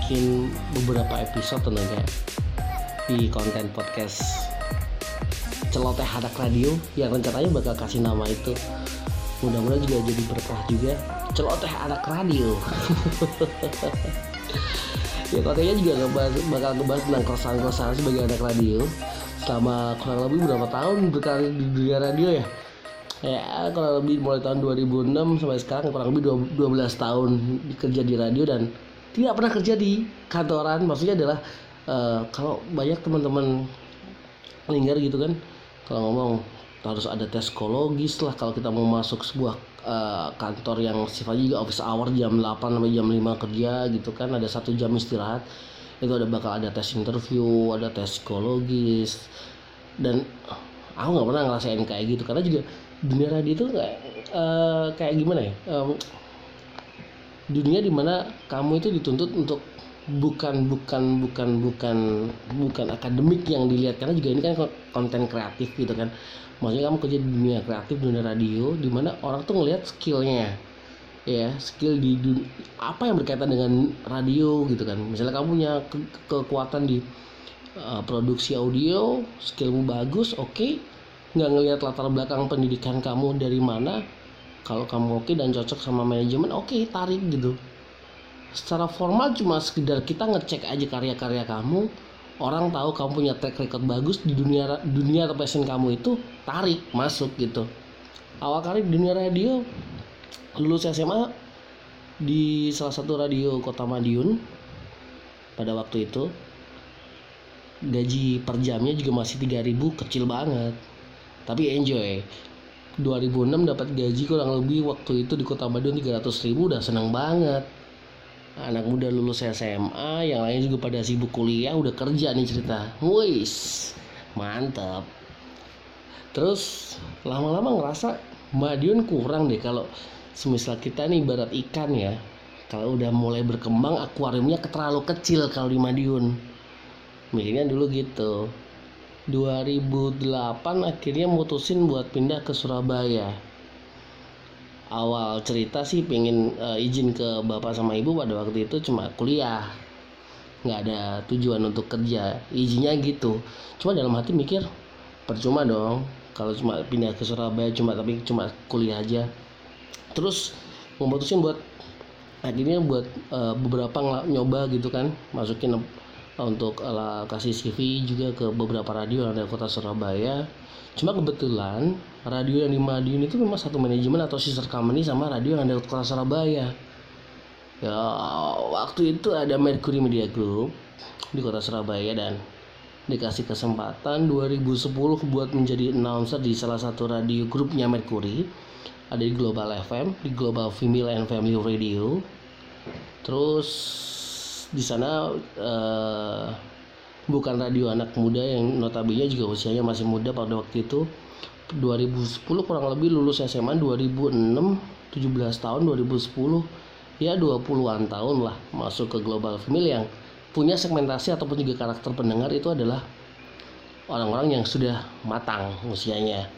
bikin beberapa episode tentunya di konten podcast celoteh anak radio yang rencananya bakal kasih nama itu. Mudah-mudahan juga jadi berkah juga. Celoteh anak radio. Ya kontennya juga ngebahas, bakal ngebahas tentang keresahan-keresahan sebagai anak radio. Selama kurang lebih berapa tahun berkarir di dunia radio ya? Ya kurang lebih mulai tahun 2006 sampai sekarang kurang lebih 12 tahun kerja di radio dan tidak pernah kerja di kantoran maksudnya adalah uh, kalau banyak teman-teman linggar gitu kan kalau ngomong harus ada tes psikologis lah kalau kita mau masuk sebuah uh, kantor yang sifatnya juga office hour jam 8 sampai jam 5 kerja gitu kan ada satu jam istirahat itu ada bakal ada tes interview ada tes psikologis dan aku nggak pernah ngerasain kayak gitu karena juga dunia radio itu kayak uh, kayak gimana ya um, dunia di mana kamu itu dituntut untuk bukan bukan bukan bukan bukan akademik yang dilihat. Karena juga ini kan konten kreatif gitu kan. Maksudnya kamu kerja di dunia kreatif dunia radio di mana orang tuh ngelihat skillnya. Ya skill di dunia, apa yang berkaitan dengan radio gitu kan. Misalnya kamu punya ke kekuatan di uh, produksi audio skillmu bagus oke. Okay. nggak ngelihat latar belakang pendidikan kamu dari mana kalau kamu oke dan cocok sama manajemen oke okay, tarik gitu. Secara formal cuma sekedar kita ngecek aja karya-karya kamu. Orang tahu kamu punya track record bagus di dunia dunia atau passion kamu itu tarik masuk gitu. Awal kali di dunia radio lulus SMA di salah satu radio Kota Madiun pada waktu itu. Gaji per jamnya juga masih 3000 kecil banget. Tapi enjoy 2006 dapat gaji kurang lebih waktu itu di Kota Madiun 300 ribu udah seneng banget. Anak muda lulus SMA yang lain juga pada sibuk kuliah udah kerja nih cerita. Wis mantap terus lama-lama ngerasa Madiun kurang deh kalau semisal kita nih barat ikan ya. Kalau udah mulai berkembang akuariumnya terlalu kecil kalau di Madiun. Mikirnya dulu gitu 2008 akhirnya mutusin buat pindah ke Surabaya. Awal cerita sih pengen uh, izin ke bapak sama ibu pada waktu itu cuma kuliah. Nggak ada tujuan untuk kerja izinnya gitu. Cuma dalam hati mikir percuma dong. Kalau cuma pindah ke Surabaya cuma tapi cuma kuliah aja. Terus memutusin buat akhirnya buat uh, beberapa nyoba gitu kan. Masukin untuk uh, kasih CV juga ke beberapa radio yang ada di kota Surabaya. Cuma kebetulan radio yang di Madiun itu memang satu manajemen atau sister company sama radio yang ada di kota Surabaya. Ya waktu itu ada Mercury Media Group di kota Surabaya dan dikasih kesempatan 2010 buat menjadi announcer di salah satu radio grupnya Mercury. Ada di Global FM di Global Female and Family Radio. Terus di sana uh, bukan radio anak muda yang notabene juga usianya masih muda pada waktu itu. 2010 kurang lebih lulus SMA 2006 17 tahun 2010 ya 20-an tahun lah masuk ke Global Female yang punya segmentasi ataupun juga karakter pendengar itu adalah orang-orang yang sudah matang usianya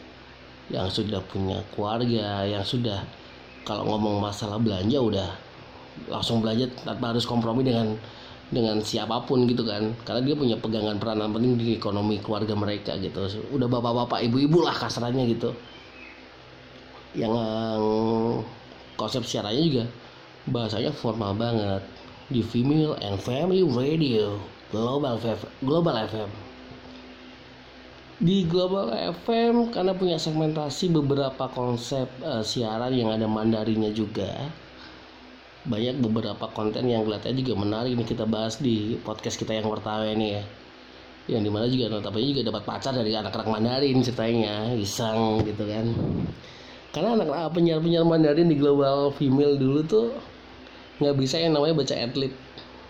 yang sudah punya keluarga yang sudah kalau ngomong masalah belanja udah langsung belanja tanpa harus kompromi dengan dengan siapa pun gitu kan. Karena dia punya pegangan peranan penting di ekonomi keluarga mereka gitu. Udah bapak-bapak ibu-ibu lah kasarnya gitu. Yang konsep siarannya juga bahasanya formal banget. Di female and family radio global global FM di Global FM karena punya segmentasi beberapa konsep uh, siaran yang ada Mandarinnya juga banyak beberapa konten yang kelihatannya juga menarik nih kita bahas di podcast kita yang pertama ini ya. Yang di mana juga notabene juga dapat pacar dari anak-anak Mandarin ceritanya iseng gitu kan. Karena anak ah, penyiar-penyiar Mandarin di Global Female dulu tuh nggak bisa yang namanya baca adlib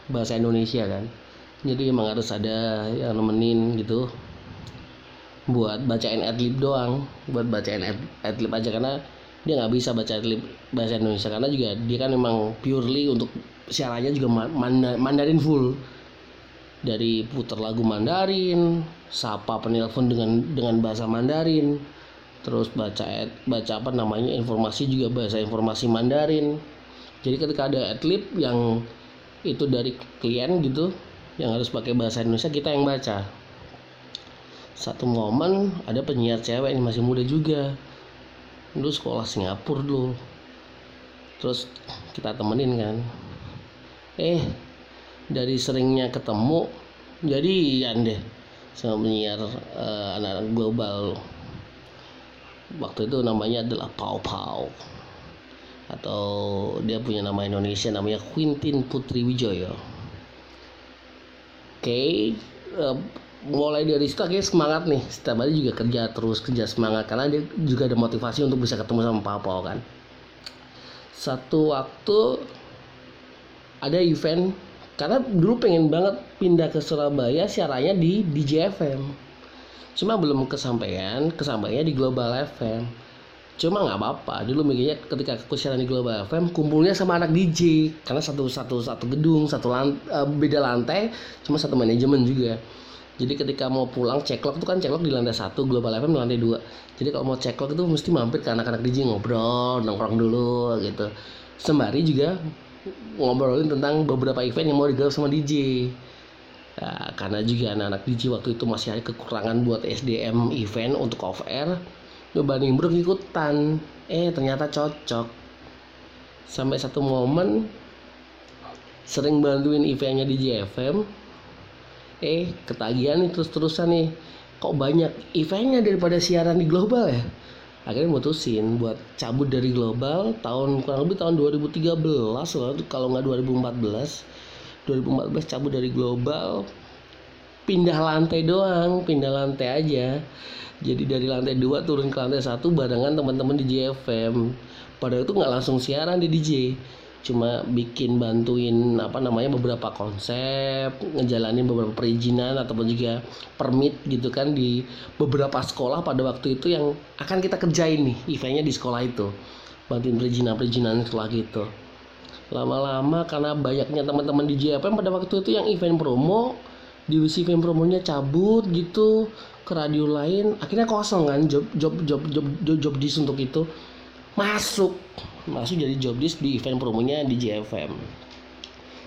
bahasa Indonesia kan. Jadi emang harus ada yang nemenin gitu buat bacain adlib doang buat bacain ad, adlib aja. Karena dia nggak bisa baca adlib bahasa Indonesia karena juga dia kan memang purely untuk siarannya juga Mandarin full. Dari putar lagu Mandarin sapa penelpon dengan dengan bahasa Mandarin terus baca baca apa namanya informasi juga bahasa informasi Mandarin. Jadi ketika ada atlet yang itu dari klien gitu yang harus pakai bahasa Indonesia kita yang baca. Satu momen ada penyiar cewek yang masih muda juga dulu sekolah Singapura dulu. Terus kita temenin kan. Eh dari seringnya ketemu jadi deh sama penyiar uh, anak-anak global. Waktu itu namanya adalah Pau Pau. Atau dia punya nama Indonesia namanya Quintin Putri Wijoyo oke okay. eh, mulai dari situ kayak semangat nih. Setiap hari juga kerja terus kerja semangat. Karena dia juga ada motivasi untuk bisa ketemu sama Pau kan. Satu waktu ada event. Karena dulu pengen banget pindah ke Surabaya siarannya di DJFM cuma belum kesampaian kesampaiannya di Global FM cuma nggak apa-apa. Dulu mikirnya ketika aku siaran di Global FM kumpulnya sama anak DJ karena satu satu satu gedung satu lant, uh, beda lantai cuma satu manajemen juga jadi ketika mau pulang ceklok itu kan ceklok di lantai satu Global FM di lantai dua. Jadi kalau mau ceklok itu mesti mampir ke anak-anak DJ ngobrol nongkrong dulu gitu. Sembari juga ngobrolin tentang beberapa event yang mau digelar sama DJ Nah, karena juga anak-anak DJ waktu itu masih ada kekurangan buat SDM event untuk off air banding bro ikutan. Eh ternyata cocok. Sampai satu momen sering bantuin eventnya di JFM eh ketagihan nih terus-terusan nih. Kok banyak eventnya daripada siaran di global ya? Akhirnya mutusin buat cabut dari global tahun kurang lebih tahun 2013 kalau nggak 2014 2014 cabut dari global. Pindah lantai doang pindah lantai aja. Jadi dari lantai 2 turun ke lantai satu barengan teman-teman di JFM padahal itu nggak langsung siaran di DJ cuma bikin bantuin apa namanya beberapa konsep ngejalanin beberapa perizinan ataupun juga permit gitu kan di beberapa sekolah pada waktu itu yang akan kita kerjain nih eventnya di sekolah itu. Bantuin perizinan perizinan sekolah gitu. Lama-lama karena banyaknya teman-teman di JFM pada waktu itu yang event promo divisi event promonya cabut gitu ke radio lain akhirnya kosong kan job job job job job, job dis untuk itu masuk. Masuk jadi job dis di event promonya di JFM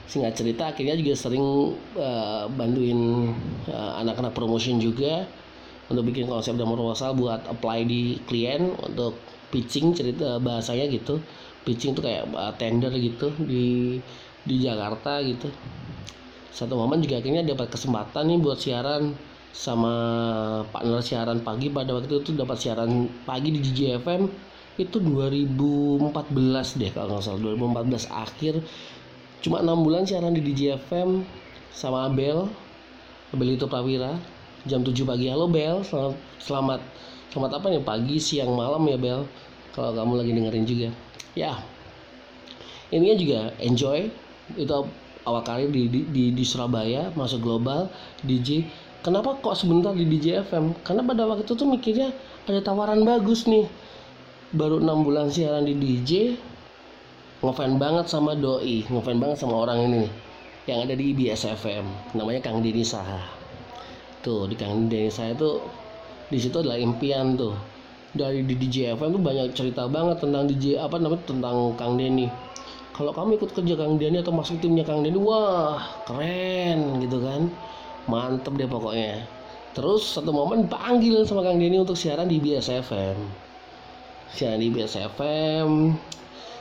singkat cerita akhirnya juga sering uh, bantuin uh, anak-anak promotion juga untuk bikin konsep dan proposal buat apply di klien untuk pitching cerita bahasanya gitu. Pitching tuh kayak uh, tender gitu di di Jakarta gitu. Satu momen juga akhirnya dapat kesempatan nih buat siaran sama partner siaran pagi. Pada waktu itu dapat siaran pagi di DJFM itu 2014 deh kalau nggak salah. 2014 akhir. Cuma enam bulan siaran di DJFM sama Abel. Abel itu Prawira. Jam 7 pagi. Halo Bel. Selamat selamat selamat apa nih? Pagi siang malam ya Bel. Kalau kamu lagi dengerin juga. Ya. Ininya juga enjoy. Itu awal kali di, di, di, di Surabaya masuk global DJ kenapa kok sebentar di DJ FM karena pada waktu itu mikirnya ada tawaran bagus nih baru enam bulan siaran di DJ ngefan banget sama doi ngefan banget sama orang ini nih yang ada di IBS FM namanya Kang Dini Saha. Tuh di Kang Dini Saha itu di situ adalah impian tuh. Dari di DJ FM tuh banyak cerita banget tentang DJ apa namanya tentang Kang Denny kalau kamu ikut kerja Kang Denny atau masuk timnya Kang Denny wah keren gitu kan. Mantep deh pokoknya. Terus satu momen panggil sama Kang Denny untuk siaran di BS Siaran di BS FM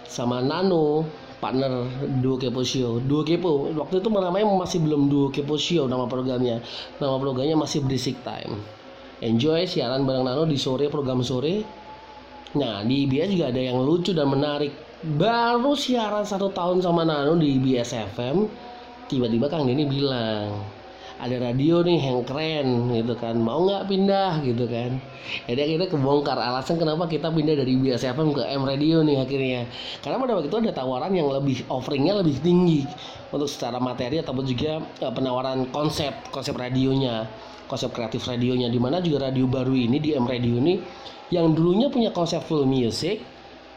sama Nano partner Duo Kepo Show. Duo Kepo waktu itu namanya masih belum Duo Kepo Show nama programnya. Nama programnya masih Berisik Time. Enjoy siaran bareng Nano di sore program sore. Nah di IBS juga ada yang lucu dan menarik. Baru siaran satu tahun sama Nano di IBS FM tiba-tiba Kang Denny bilang ada radio nih yang keren gitu kan. Mau nggak pindah gitu kan. Jadi akhirnya kebongkar. Alasan kenapa kita pindah dari IBS FM ke M Radio nih akhirnya. Karena pada waktu itu ada tawaran yang lebih offeringnya lebih tinggi untuk secara materi ataupun juga uh, penawaran konsep konsep radionya konsep kreatif radionya. Di mana juga radio baru ini di M Radio ini yang dulunya punya konsep full music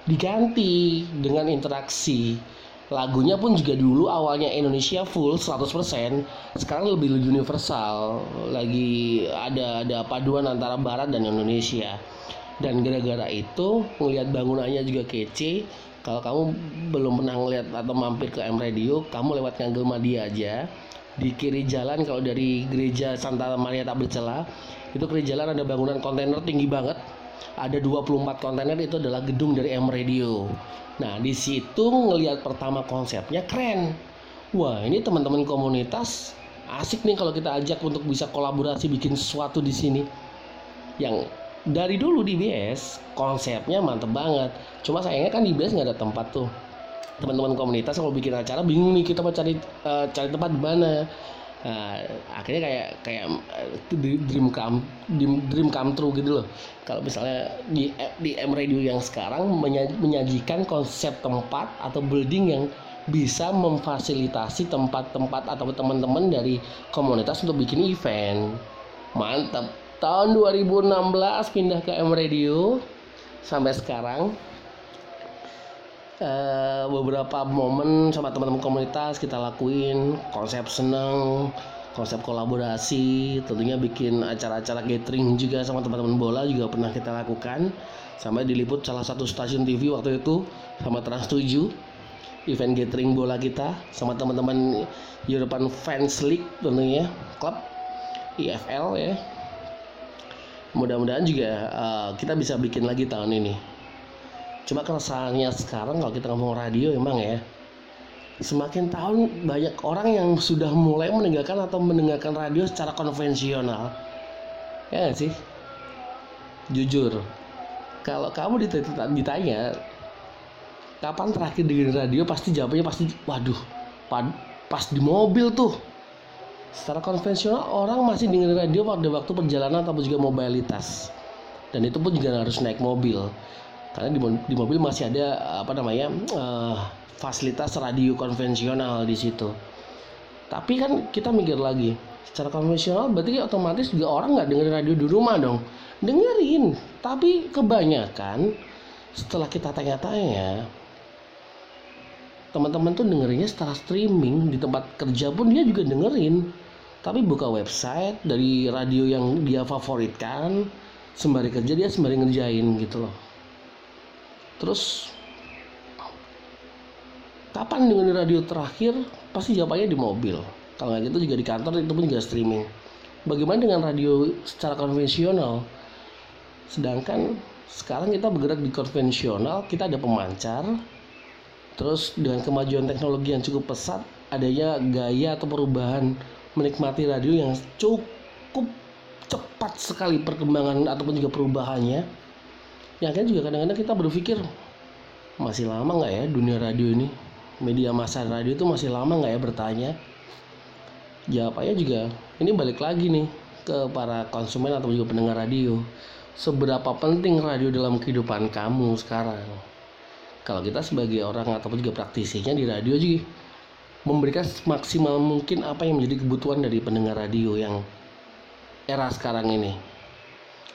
diganti dengan interaksi lagunya pun juga dulu awalnya Indonesia full 100% sekarang lebih universal. Lagi ada ada paduan antara barat dan Indonesia. Dan gara-gara itu ngelihat bangunannya juga kece. Kalau kamu belum pernah ngeliat atau mampir ke M Radio kamu lewat Ngagel Madia aja. Di kiri jalan kalau dari gereja Santa Maria tak bercela itu kiri jalan ada bangunan kontainer tinggi banget ada 24 kontainer itu adalah gedung dari M Radio. Nah di situ ngelihat pertama konsepnya keren. Wah ini teman-teman komunitas asik nih kalau kita ajak untuk bisa kolaborasi bikin sesuatu di sini. Yang dari dulu di BS konsepnya mantep banget. Cuma sayangnya kan di BS nggak ada tempat tuh. Teman-teman komunitas kalau bikin acara bingung nih kita mau cari uh, cari tempat di mana Nah, akhirnya kayak kayak dream come dream, come true gitu loh. Kalau misalnya di di M Radio yang sekarang menyajikan konsep tempat atau building yang bisa memfasilitasi tempat-tempat atau teman-teman dari komunitas untuk bikin event. Mantap tahun 2016 pindah ke M Radio sampai sekarang uh, beberapa momen sama teman-teman komunitas kita lakuin. Konsep seneng konsep kolaborasi tentunya bikin acara-acara gathering juga sama teman-teman bola juga pernah kita lakukan. Sampai diliput salah satu stasiun TV waktu itu sama Trans 7 event gathering bola kita sama teman-teman European Fans League tentunya klub IFL ya. Mudah-mudahan juga uh, kita bisa bikin lagi tahun ini cuma keresahannya sekarang kalau kita ngomong radio emang ya semakin tahun banyak orang yang sudah mulai meninggalkan atau mendengarkan radio secara konvensional. Ya gak sih? Jujur kalau kamu ditanya kapan terakhir dengerin radio pasti jawabannya pasti waduh pas di mobil tuh. Secara konvensional orang masih dengerin radio pada waktu perjalanan atau juga mobilitas. Dan itu pun juga harus naik mobil karena di, di mobil masih ada apa namanya uh, fasilitas radio konvensional di situ. Tapi kan kita mikir lagi secara konvensional berarti otomatis juga orang nggak dengerin radio di rumah dong. Dengerin tapi kebanyakan setelah kita tanya-tanya teman-teman tuh dengerinnya secara streaming di tempat kerja pun dia juga dengerin. Tapi buka website dari radio yang dia favoritkan sembari kerja dia sembari ngerjain gitu loh terus kapan dengerin radio terakhir? Pasti jawabannya di mobil. Kalau nggak gitu juga di kantor itu pun juga streaming. Bagaimana dengan radio secara konvensional? Sedangkan sekarang kita bergerak di konvensional kita ada pemancar. Terus dengan kemajuan teknologi yang cukup pesat, adanya gaya atau perubahan menikmati radio yang cukup cepat sekali perkembangan ataupun juga perubahannya. Yang akhirnya juga kadang-kadang kita berpikir masih lama nggak ya dunia radio ini, media massa radio itu masih lama nggak ya bertanya. Jawabannya juga ini balik lagi nih ke para konsumen atau juga pendengar radio. Seberapa penting radio dalam kehidupan kamu sekarang? kalau kita sebagai orang ataupun juga praktisinya di radio juga memberikan maksimal mungkin apa yang menjadi kebutuhan dari pendengar radio yang era sekarang ini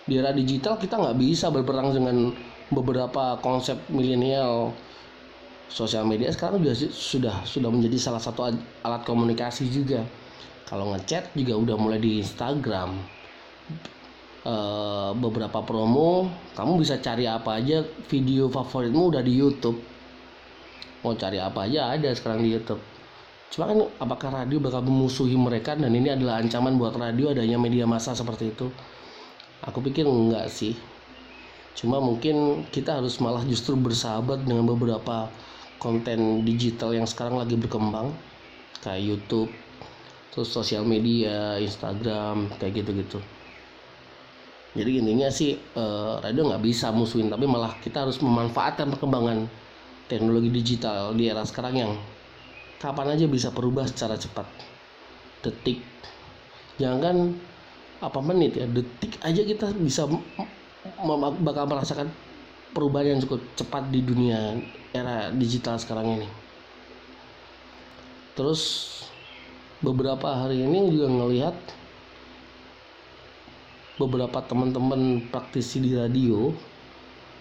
di era digital kita nggak bisa berperang dengan beberapa konsep milenial. Sosial media sekarang juga sudah sudah menjadi salah satu alat komunikasi juga. Kalau ngechat juga udah mulai di Instagram. Uh, beberapa promo kamu bisa cari apa aja video favoritmu udah di YouTube. Mau cari apa aja ada sekarang di YouTube. Cuma kan apakah radio bakal memusuhi mereka dan ini adalah ancaman buat radio adanya media massa seperti itu aku pikir enggak sih. Cuma mungkin kita harus malah justru bersahabat dengan beberapa konten digital yang sekarang lagi berkembang kayak YouTube terus sosial media Instagram kayak gitu-gitu. Jadi intinya sih uh, radio nggak bisa musuhin tapi malah kita harus memanfaatkan perkembangan teknologi digital di era sekarang yang kapan aja bisa berubah secara cepat. Detik. Jangan apa menit ya? Detik aja kita bisa bakal merasakan perubahan yang cukup cepat di dunia era digital sekarang ini. Terus beberapa hari ini juga ngelihat beberapa teman-teman praktisi di radio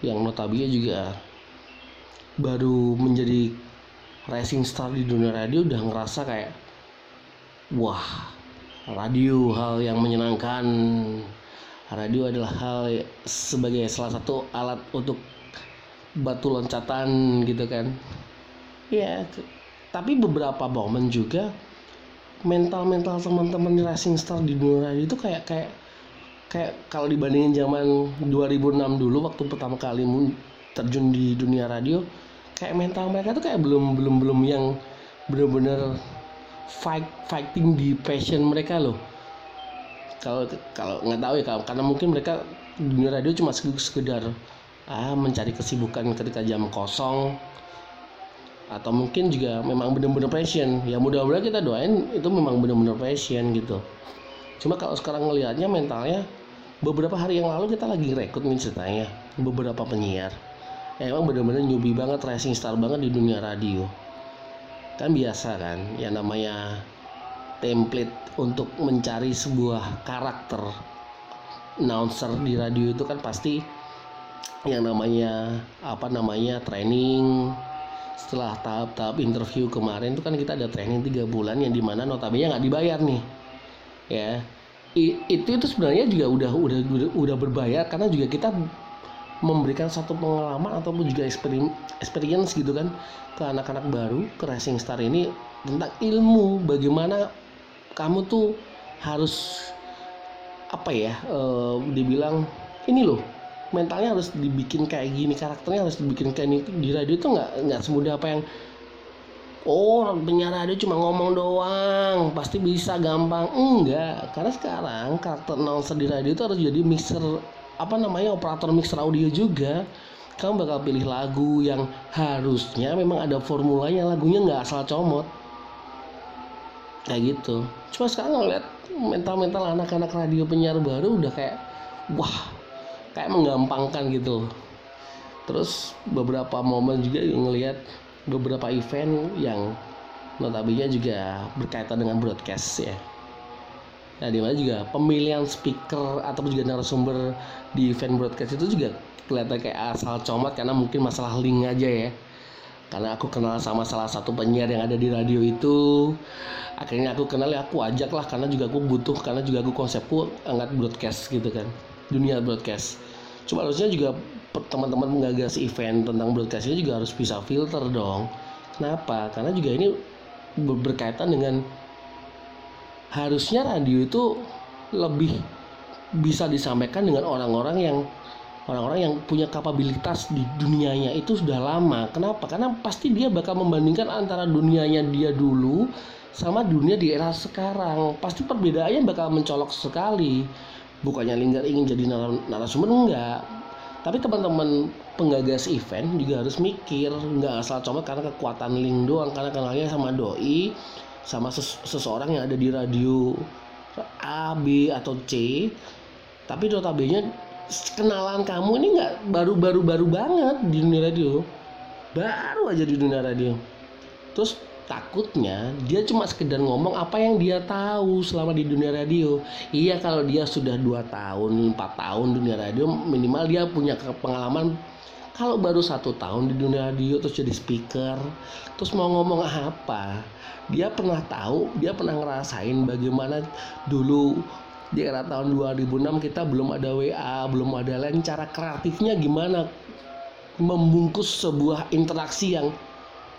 yang notabene juga baru menjadi racing star di dunia radio udah ngerasa kayak wah radio hal yang menyenangkan. Radio adalah hal sebagai salah satu alat untuk batu loncatan gitu kan. Ya tapi beberapa momen juga mental mental teman-teman racing star di dunia radio itu kayak kayak kayak kalau dibandingin zaman 2006 dulu waktu pertama kali terjun di dunia radio kayak mental mereka tuh kayak belum belum belum yang bener-bener fight fighting di passion mereka loh. Kalau kalau nggak tahu ya karena mungkin mereka dunia radio cuma sekedar ah mencari kesibukan ketika jam kosong. Atau mungkin juga memang benar-benar passion. Ya mudah-mudahan kita doain itu memang benar-benar passion gitu. Cuma kalau sekarang ngelihatnya mentalnya beberapa hari yang lalu kita lagi rekrut nih ceritanya beberapa penyiar. Emang benar-benar newbie banget racing star banget di dunia radio kan biasa kan ya namanya template untuk mencari sebuah karakter announcer di radio itu kan pasti yang namanya apa namanya training. Setelah tahap-tahap interview kemarin itu kan kita ada training tiga bulan yang di mana notabene nggak dibayar nih ya. Itu itu sebenarnya juga udah udah, udah berbayar karena juga kita memberikan satu pengalaman ataupun juga experience, gitu kan ke anak-anak baru ke racing star ini tentang ilmu bagaimana kamu tuh harus apa ya e, dibilang ini loh mentalnya harus dibikin kayak gini karakternya harus dibikin kayak ini. Di radio itu nggak nggak semudah apa yang oh penyiar radio cuma ngomong doang pasti bisa gampang. Enggak karena sekarang karakter announcer di radio itu harus jadi mixer apa namanya operator mixer audio juga kamu bakal pilih lagu yang harusnya memang ada formulanya lagunya nggak asal comot. Kayak gitu. Cuma sekarang ngeliat mental-mental anak-anak radio penyiar baru udah kayak wah kayak menggampangkan gitu terus beberapa momen juga ngelihat beberapa event yang notabene juga berkaitan dengan broadcast ya nah di mana juga pemilihan speaker atau juga narasumber di event broadcast itu juga kelihatan kayak asal comot karena mungkin masalah link aja ya. Karena aku kenal sama salah satu penyiar yang ada di radio itu. Akhirnya aku kenal ya aku ajak lah karena juga aku butuh karena juga aku konsepku angkat broadcast gitu kan. Dunia broadcast. Cuma harusnya juga teman-teman menggagas event tentang broadcast ini juga harus bisa filter dong. Kenapa? Karena juga ini berkaitan dengan harusnya radio itu lebih bisa disampaikan dengan orang-orang yang orang-orang yang punya kapabilitas di dunianya itu sudah lama. Kenapa? Karena pasti dia bakal membandingkan antara dunianya dia dulu sama dunia di era sekarang. Pasti perbedaannya bakal mencolok sekali bukannya Linggar ingin jadi narasumber enggak tapi teman-teman penggagas event juga harus mikir nggak asal coba karena kekuatan link doang karena kenalnya sama doi sama ses seseorang yang ada di radio A B atau C. Tapi notabene kenalan kamu ini nggak baru-baru baru banget di dunia radio. Baru aja di dunia radio. Terus takutnya dia cuma sekedar ngomong apa yang dia tahu selama di dunia radio. Iya kalau dia sudah dua tahun empat tahun dunia radio minimal dia punya pengalaman kalau baru satu tahun di dunia radio terus jadi speaker terus mau ngomong apa? Dia pernah tahu dia pernah ngerasain bagaimana dulu di era tahun 2006 kita belum ada WA belum ada lain cara kreatifnya gimana? Membungkus sebuah interaksi yang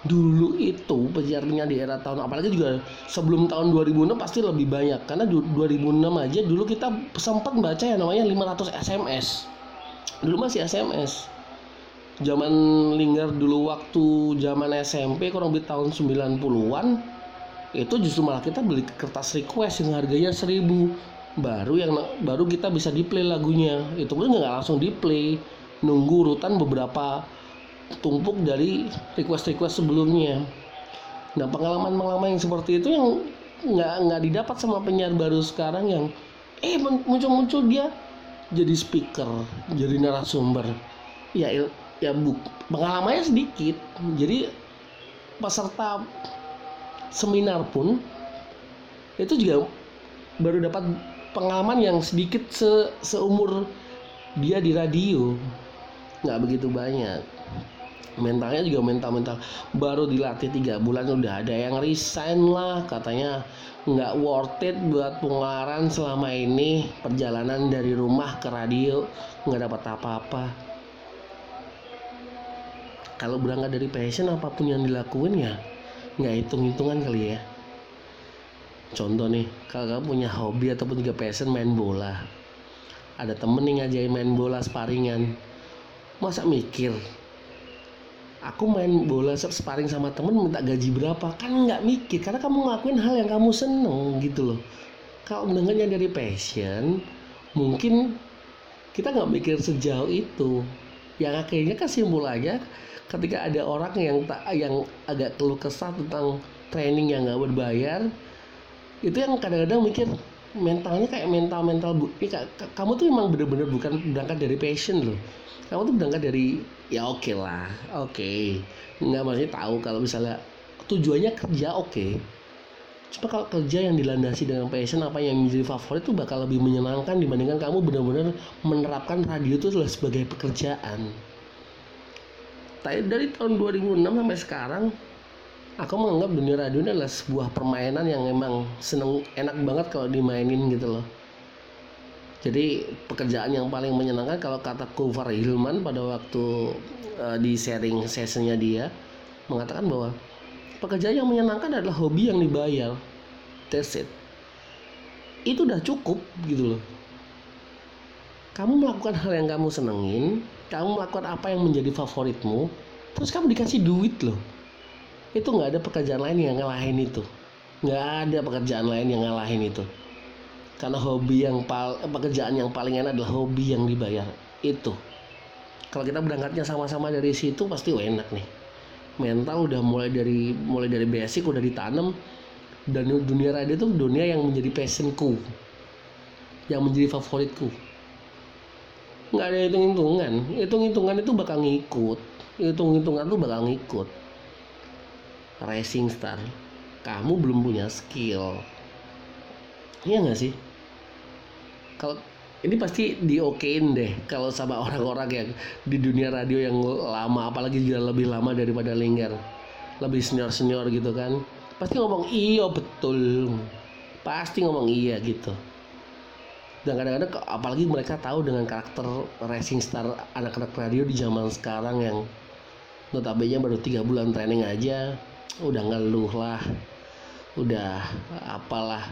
dulu itu penyiar-penyiar di era tahun apalagi juga sebelum tahun 2006 pasti lebih banyak. Karena 2006 aja dulu kita sempat baca yang namanya 500 SMS dulu masih SMS zaman Linggar dulu waktu zaman SMP kurang lebih tahun 90-an itu justru malah kita beli kertas request yang harganya 1000 baru yang baru kita bisa di play lagunya itu pun nggak langsung di play nunggu urutan beberapa tumpuk dari request-request sebelumnya. Nah pengalaman-pengalaman yang seperti itu yang nggak nggak didapat sama penyiar baru sekarang yang eh muncul-muncul dia jadi speaker, jadi narasumber. Ya ya buk pengalamannya sedikit. Jadi peserta seminar pun itu juga baru dapat pengalaman yang sedikit se seumur dia di radio. Nggak begitu banyak. Mentalnya juga mental mental baru dilatih tiga bulan udah ada yang resign lah. Katanya nggak worth it buat pengeluaran selama ini. Perjalanan dari rumah ke radio nggak dapat apa-apa kalau berangkat dari passion apa pun yang dilakuin ya nggak hitung-hitungan kali ya. Contoh nih kalau kamu punya hobi ataupun juga passion main bola. Ada temen yang ngajarin main bola sparingan. Masa mikir aku main bola sparring sama temen minta gaji berapa? Kan nggak mikir karena kamu ngelakuin hal yang kamu seneng gitu loh. Kalau mendengarnya dari passion mungkin kita nggak mikir sejauh itu yang akhirnya kan aja ketika ada orang yang tak yang agak keluh kesah tentang training yang nggak berbayar itu yang kadang-kadang mikir mentalnya kayak mental mental bu ya, kamu tuh emang bener-bener bukan berangkat dari passion loh kamu tuh berangkat dari ya oke okay lah oke okay. nggak maksudnya tahu kalau misalnya tujuannya kerja oke okay. Cuma kalau kerja yang dilandasi dengan passion apa yang menjadi favorit itu bakal lebih menyenangkan dibandingkan kamu benar-benar menerapkan radio itu sebagai pekerjaan. Tapi dari tahun 2006 sampai sekarang aku menganggap dunia radio ini adalah sebuah permainan yang emang seneng enak banget kalau dimainin gitu loh. Jadi pekerjaan yang paling menyenangkan kalau kata Kufar Hilman pada waktu uh, di sharing sessionnya dia mengatakan bahwa pekerjaan yang menyenangkan adalah hobi yang dibayar. That's it. Itu udah cukup gitu loh. Kamu melakukan hal yang kamu senengin kamu melakukan apa yang menjadi favoritmu terus kamu dikasih duit loh. Itu nggak ada pekerjaan lain yang ngalahin itu. Nggak ada pekerjaan lain yang ngalahin itu. Karena hobi yang pal pekerjaan yang paling enak adalah hobi yang dibayar. Itu. Kalau kita berangkatnya sama-sama dari situ pasti enak nih mental udah mulai dari mulai dari basic udah ditanam. Dan dunia radio itu dunia yang menjadi passionku. Yang menjadi favoritku. Nggak ada hitung-hitungan. Hitung-hitungan itu bakal ngikut. Hitung-hitungan tuh bakal ngikut. Racing star. Kamu belum punya skill. Iya nggak sih? Kalau ini pasti diokein deh kalau sama orang-orang yang di dunia radio yang lama apalagi juga lebih lama daripada Linggar lebih senior-senior gitu kan. Pasti ngomong iya betul. Pasti ngomong iya gitu. Dan kadang-kadang apalagi mereka tahu dengan karakter racing star anak-anak radio di zaman sekarang yang notabene baru tiga bulan training aja udah ngeluh lah udah apalah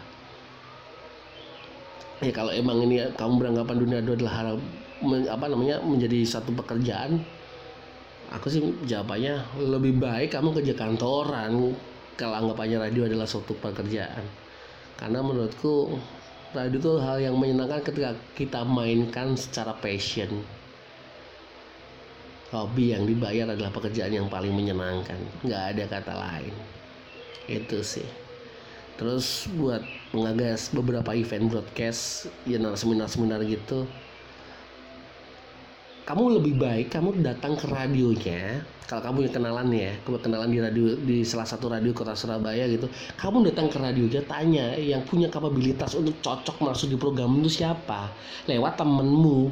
ya kalau emang ini kamu beranggapan dunia itu adalah hal apa namanya menjadi satu pekerjaan aku sih jawabannya lebih baik kamu kerja kantoran. Kalau anggapannya radio adalah suatu pekerjaan. Karena menurutku radio itu hal yang menyenangkan ketika kita mainkan secara passion. Hobi yang dibayar adalah pekerjaan yang paling menyenangkan. Nggak ada kata lain. Itu sih terus buat mengagas beberapa event broadcast ya seminar-seminar gitu. Kamu lebih baik kamu datang ke radionya kalau kamu yang kenalan ya kenalan di radio di salah satu radio kota Surabaya gitu. Kamu datang ke radionya tanya yang punya kapabilitas untuk cocok masuk di program itu siapa. Lewat temenmu.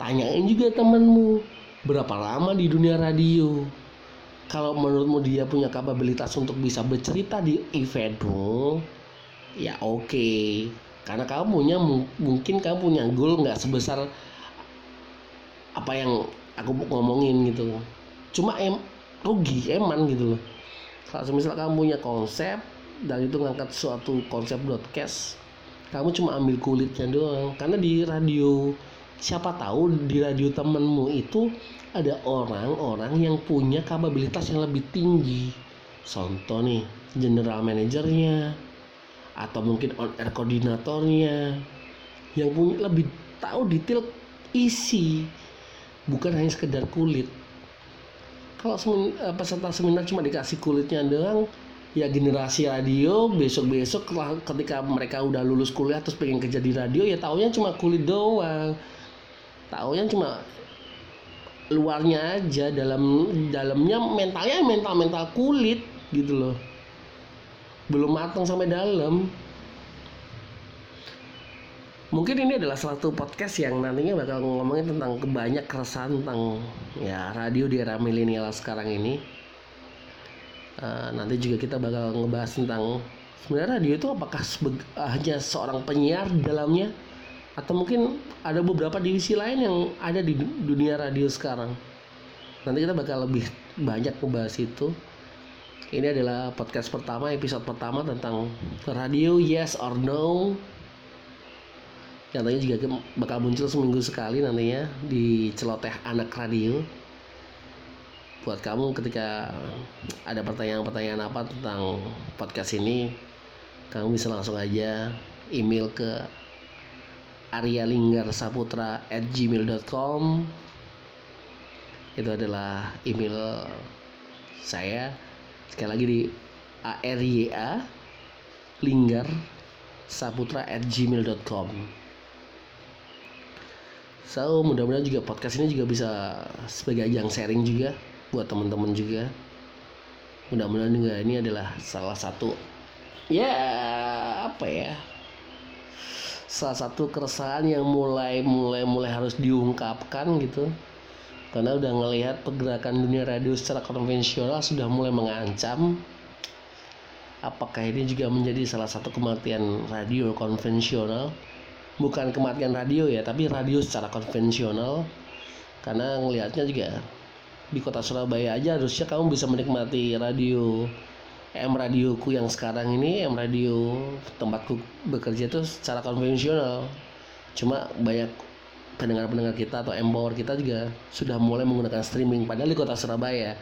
Tanyain juga temenmu berapa lama di dunia radio kalau menurutmu dia punya kapabilitas untuk bisa bercerita di eventmu ya oke. Okay. karena kamu punya mungkin kamu punya goal nggak sebesar apa yang aku ngomongin gitu. Cuma em rugi eman gitu loh. Kalau misal kamu punya konsep dan itu ngangkat suatu konsep broadcast kamu cuma ambil kulitnya doang. Karena di radio siapa tahu di radio temenmu itu ada orang-orang yang punya kapabilitas yang lebih tinggi. Contoh nih general manajernya atau mungkin on air koordinatornya yang punya lebih tahu detail isi bukan hanya sekedar kulit. Kalau semin, eh, peserta seminar cuma dikasih kulitnya doang ya generasi radio besok-besok ketika mereka udah lulus kuliah terus pengen kerja di radio ya taunya cuma kulit doang taunya cuma luarnya aja dalam dalamnya mentalnya mental mental kulit gitu loh. Belum matang sampai dalam. Mungkin ini adalah satu podcast yang nantinya bakal ngomongin tentang kebanyak keresahan tentang ya radio di era milenial sekarang ini. Uh, nanti juga kita bakal ngebahas tentang sebenarnya radio itu apakah hanya seorang penyiar dalamnya atau mungkin ada beberapa divisi lain yang ada di dunia radio sekarang. Nanti kita bakal lebih banyak ngebahas itu. Ini adalah podcast pertama episode pertama tentang radio yes or no. Nantinya juga bakal muncul seminggu sekali nantinya di celoteh anak radio. Buat kamu ketika ada pertanyaan-pertanyaan apa tentang podcast ini kamu bisa langsung aja email ke aryalinggarsaputra@gmail.com itu adalah email saya. Sekali lagi di arya linggar saputra at gmail.com So mudah-mudahan juga podcast ini juga bisa sebagai ajang sharing juga buat teman-teman juga. Mudah-mudahan juga ini adalah salah satu ya apa ya salah satu keresahan yang mulai mulai mulai harus diungkapkan gitu. Karena udah ngelihat pergerakan dunia radio secara konvensional sudah mulai mengancam. Apakah ini juga menjadi salah satu kematian radio konvensional? Bukan kematian radio ya tapi radio secara konvensional. Karena ngelihatnya juga di kota Surabaya aja harusnya kamu bisa menikmati radio M radioku yang sekarang ini M radio tempatku bekerja itu secara konvensional. Cuma banyak pendengar-pendengar kita atau empower kita juga sudah mulai menggunakan streaming padahal di kota Surabaya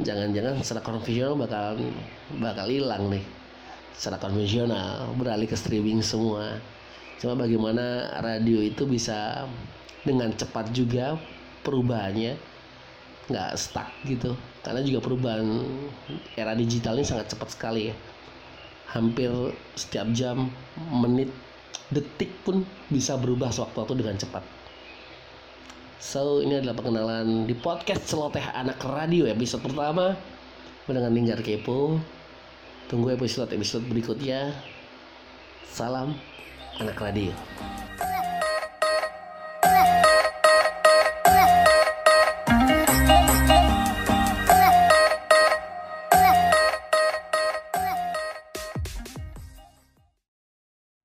jangan-jangan secara konvensional bakal bakal hilang nih. Secara konvensional beralih ke streaming semua. Cuma bagaimana radio itu bisa dengan cepat juga perubahannya nggak stuck gitu. Karena juga perubahan era digital ini sangat cepat sekali ya. Hampir setiap jam menit detik pun bisa berubah sewaktu-waktu dengan cepat. So ini adalah perkenalan di podcast celoteh anak radio episode pertama. Dengan Linggar Kepo. Tunggu episode-episode berikutnya. Salam anak radio